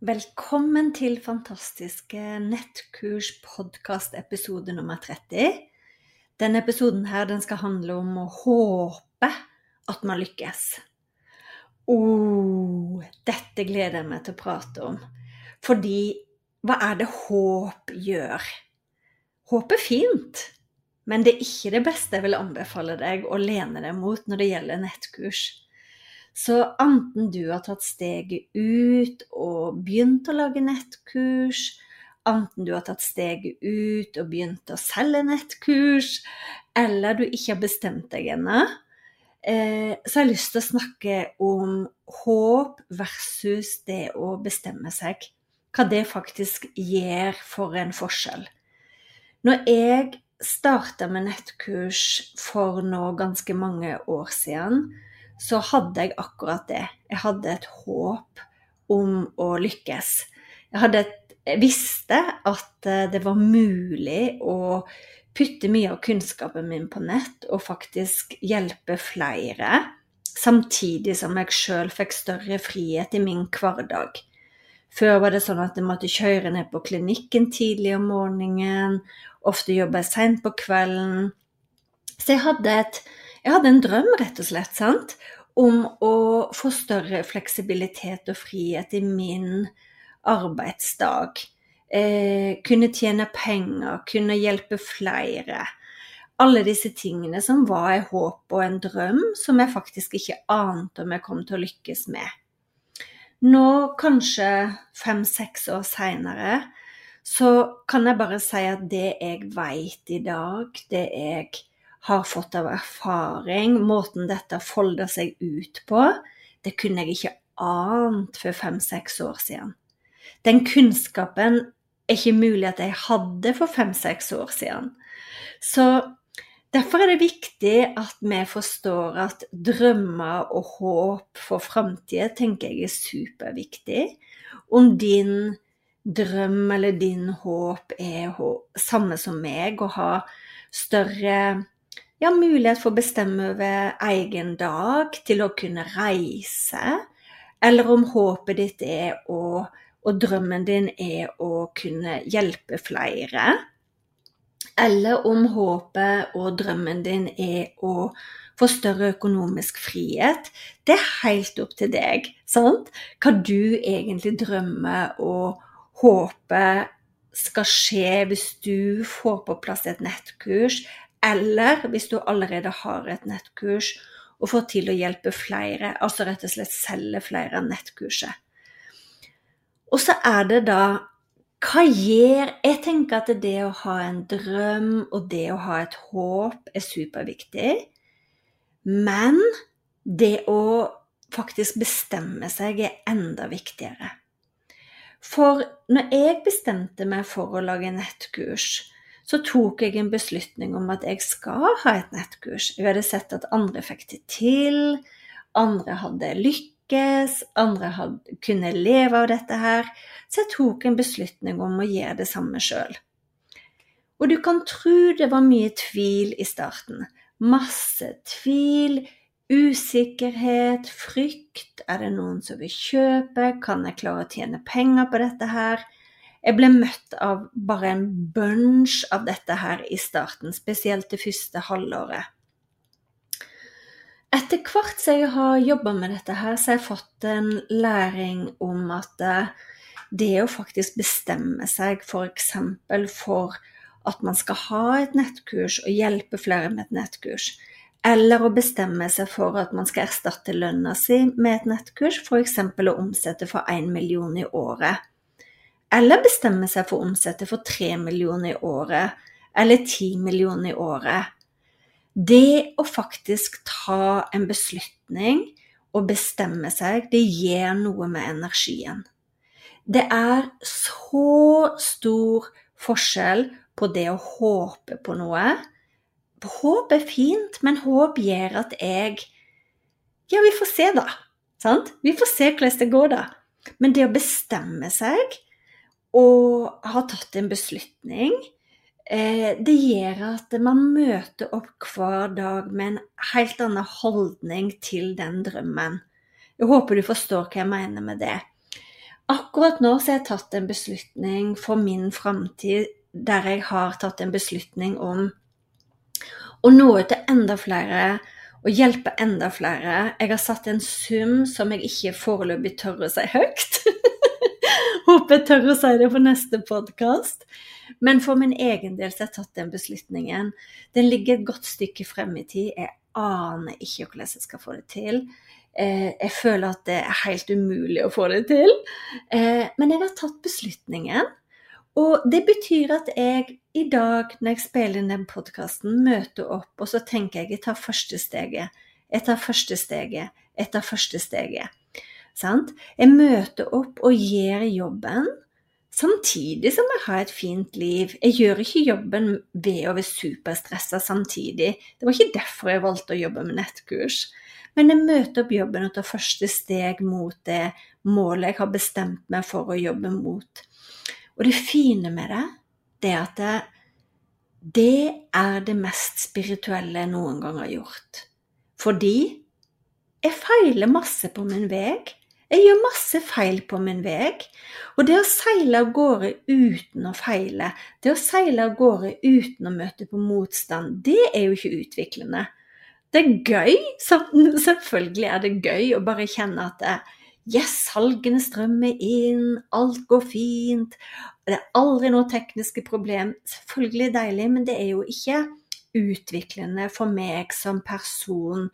Velkommen til fantastiske nettkurs podkast episode nummer 30. Denne episoden her, den skal handle om å håpe at man lykkes. Oh, dette gleder jeg meg til å prate om. Fordi hva er det håp gjør? Håp er fint, men det er ikke det beste jeg vil anbefale deg å lene deg mot når det gjelder nettkurs. Så enten du har tatt steget ut og begynt å lage nettkurs, enten du har tatt steget ut og begynt å selge nettkurs, eller du ikke har bestemt deg ennå, eh, så har jeg lyst til å snakke om håp versus det å bestemme seg. Hva det faktisk gjør for en forskjell. Når jeg starta med nettkurs for nå ganske mange år siden, så hadde jeg akkurat det. Jeg hadde et håp om å lykkes. Jeg, et, jeg visste at eh, det var mulig å putte mye av kunnskapen min på nett og faktisk hjelpe flere, samtidig som jeg sjøl fikk større frihet i min hverdag. Før var det sånn at jeg måtte kjøre ned på klinikken tidlig om morgenen, ofte jobba jeg seint på kvelden. Så jeg hadde et jeg hadde en drøm, rett og slett, sant? Om å få større fleksibilitet og frihet i min arbeidsdag. Eh, kunne tjene penger, kunne hjelpe flere. Alle disse tingene som var et håp og en drøm som jeg faktisk ikke ante om jeg kom til å lykkes med. Nå, kanskje fem-seks år seinere, så kan jeg bare si at det jeg veit i dag, det jeg har fått av erfaring, måten dette folder seg ut på, det kunne jeg ikke ant for fem-seks år siden. Den kunnskapen er ikke mulig at jeg hadde for fem-seks år siden. Så derfor er det viktig at vi forstår at drømmer og håp for framtida tenker jeg er superviktig. Om din drøm eller din håp er samme som meg, å ha større ja, mulighet for å bestemme over egen dag, til å kunne reise, eller om håpet ditt er å, og drømmen din er å kunne hjelpe flere. Eller om håpet og drømmen din er å få større økonomisk frihet. Det er helt opp til deg, sant? Hva du egentlig drømmer og håper skal skje hvis du får på plass et nettkurs, eller hvis du allerede har et nettkurs og får til å hjelpe flere, altså rett og slett selge flere av nettkurset. Og så er det da hva gjør Jeg tenker at det å ha en drøm og det å ha et håp er superviktig. Men det å faktisk bestemme seg er enda viktigere. For når jeg bestemte meg for å lage nettkurs, så tok jeg en beslutning om at jeg skal ha et nettkurs. Jeg hadde sett at andre fikk det til, andre hadde lykkes, andre hadde, kunne leve av dette her. Så jeg tok en beslutning om å gjøre det samme sjøl. Og du kan tro det var mye tvil i starten. Masse tvil, usikkerhet, frykt. Er det noen som vil kjøpe? Kan jeg klare å tjene penger på dette her? Jeg ble møtt av bare en bunch av dette her i starten, spesielt det første halvåret. Etter hvert som jeg har jobba med dette her, så har jeg fått en læring om at eh, det å faktisk bestemme seg f.eks. For, for at man skal ha et nettkurs og hjelpe flere med et nettkurs, eller å bestemme seg for at man skal erstatte lønna si med et nettkurs, f.eks. å omsette for 1 million i året. Eller bestemme seg for å omsette for 3 millioner i året, eller 10 millioner i året. Det å faktisk ta en beslutning og bestemme seg, det gjør noe med energien. Det er så stor forskjell på det å håpe på noe Håp er fint, men håp gjør at jeg Ja, vi får se, da. Sant? Vi får se hvordan det går, da. Men det å bestemme seg og ha tatt en beslutning, eh, det gjør at man møter opp hver dag med en helt annen holdning til den drømmen. Jeg håper du forstår hva jeg mener med det. Akkurat nå så har jeg tatt en beslutning for min framtid der jeg har tatt en beslutning om å nå ut til enda flere og hjelpe enda flere. Jeg har satt en sum som jeg ikke foreløpig tør å si høyt. Håper jeg tør å si det på neste podkast. Men for min egen del så har jeg tatt den beslutningen. Den ligger et godt stykke frem i tid. Jeg aner ikke hvordan jeg skal få det til. Eh, jeg føler at det er helt umulig å få det til. Eh, men jeg har tatt beslutningen. Og det betyr at jeg i dag, når jeg spiller inn den podkasten, møter opp, og så tenker jeg jeg tar første steget. Jeg tar første steget. Jeg tar første steget. Sant? Jeg møter opp og gjør jobben samtidig som jeg har et fint liv. Jeg gjør ikke jobben ved å være superstressa samtidig. Det var ikke derfor jeg valgte å jobbe med nettkurs. Men jeg møter opp jobben og tar første steg mot det målet jeg har bestemt meg for å jobbe mot. Og det fine med det, det er at det, det er det mest spirituelle jeg noen gang har gjort. Fordi jeg feiler masse på min vei. Jeg gjør masse feil på min vei. Og det å seile av gårde uten å feile, det å seile av gårde uten å møte på motstand, det er jo ikke utviklende. Det er gøy. Selvfølgelig er det gøy å bare kjenne at det, Yes, salgene strømmer inn, alt går fint. Det er aldri noe tekniske problem. Selvfølgelig deilig, men det er jo ikke utviklende for meg som person,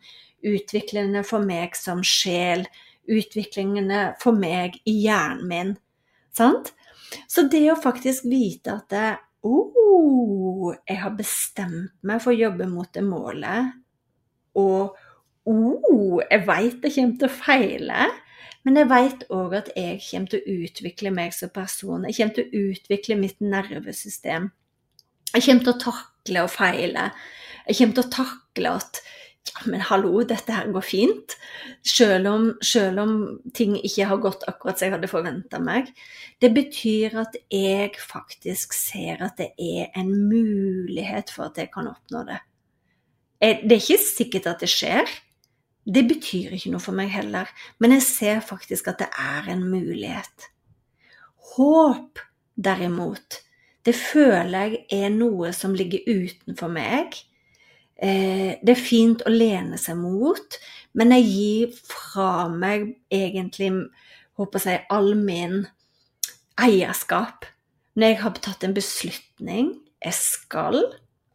utviklende for meg som sjel, utviklende for meg i hjernen min. Sant? Så det å faktisk vite at det, oh, jeg har bestemt meg for å jobbe mot det målet, og oh, jeg veit jeg kommer til å feile, men jeg vet òg at jeg kommer til å utvikle meg som person. Jeg kommer til å utvikle mitt nervesystem. Jeg kommer til å takle og feile. Jeg kommer til å takle at men hallo, dette her går fint. Selv om, selv om ting ikke har gått akkurat som jeg hadde forventa meg. Det betyr at jeg faktisk ser at det er en mulighet for at jeg kan oppnå det. Det er ikke sikkert at det skjer, det betyr ikke noe for meg heller, men jeg ser faktisk at det er en mulighet. Håp, derimot, det føler jeg er noe som ligger utenfor meg. Eh, det er fint å lene seg mot, men jeg gir fra meg egentlig håper jeg, all min eierskap. Når jeg har tatt en beslutning jeg skal,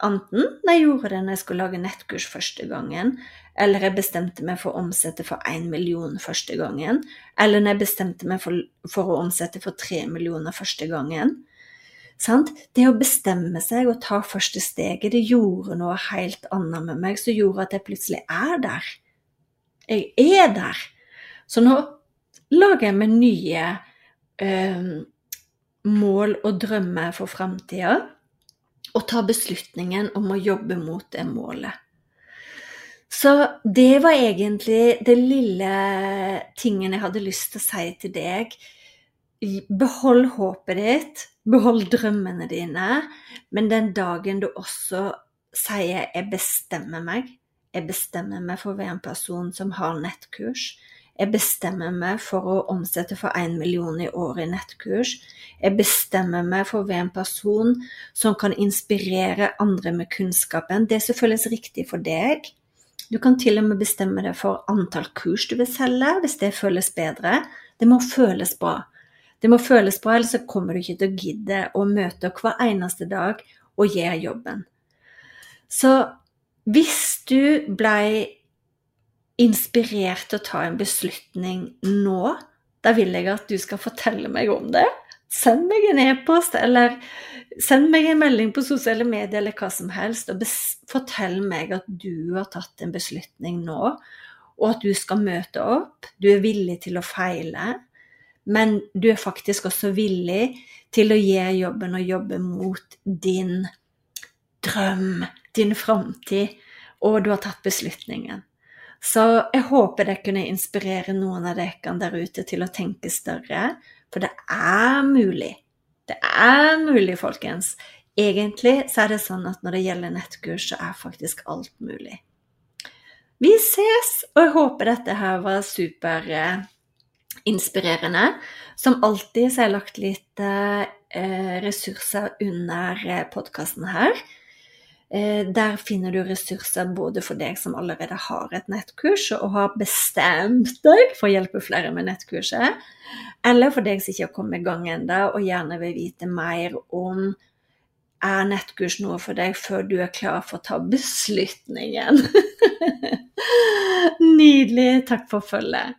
enten når jeg gjorde det når jeg skulle lage nettkurs første gangen, eller jeg bestemte meg for å omsette for én million første gangen, eller når jeg bestemte meg for, for å omsette for tre millioner første gangen. Sant? Det å bestemme seg og ta første steget, det gjorde noe helt annet med meg, som gjorde at jeg plutselig er der. Jeg er der. Så nå lager jeg meg nye eh, mål og drømmer for framtida, og tar beslutningen om å jobbe mot det målet. Så det var egentlig det lille tingen jeg hadde lyst til å si til deg. Behold håpet ditt, behold drømmene dine, men den dagen du også sier 'jeg bestemmer meg', jeg bestemmer meg for å være en person som har nettkurs, Jeg bestemmer meg for å omsette for én million i året i nettkurs. Jeg bestemmer meg for å være en person som kan inspirere andre med kunnskapen. Det som føles riktig for deg. Du kan til og med bestemme deg for antall kurs du vil selge, hvis det føles bedre. Det må føles bra. Det må føles bra, ellers så kommer du ikke til å gidde å møte hver eneste dag og gjøre jobben. Så hvis du blei inspirert til å ta en beslutning nå, da vil jeg at du skal fortelle meg om det. Send meg en e-post, eller send meg en melding på sosiale medier, eller hva som helst, og fortell meg at du har tatt en beslutning nå, og at du skal møte opp. Du er villig til å feile, men du er faktisk også villig til å gi jobben og jobbe mot din drøm, din framtid, og du har tatt beslutningen. Så jeg håper det kunne inspirere noen av dere der ute til å tenke større, for det er mulig. Det er mulig, folkens. Egentlig så er det sånn at når det gjelder nettkurs, så er faktisk alt mulig. Vi ses, og jeg håper dette her var superinspirerende. Som alltid så har jeg lagt litt eh, ressurser under eh, podkasten her. Eh, der finner du ressurser både for deg som allerede har et nettkurs og har bestemt deg for å hjelpe flere med nettkurset, eller for deg som ikke har kommet i gang ennå og gjerne vil vite mer om er nettkurs noe for deg før du er klar for å ta beslutningen. Nydelig. Takk for følget.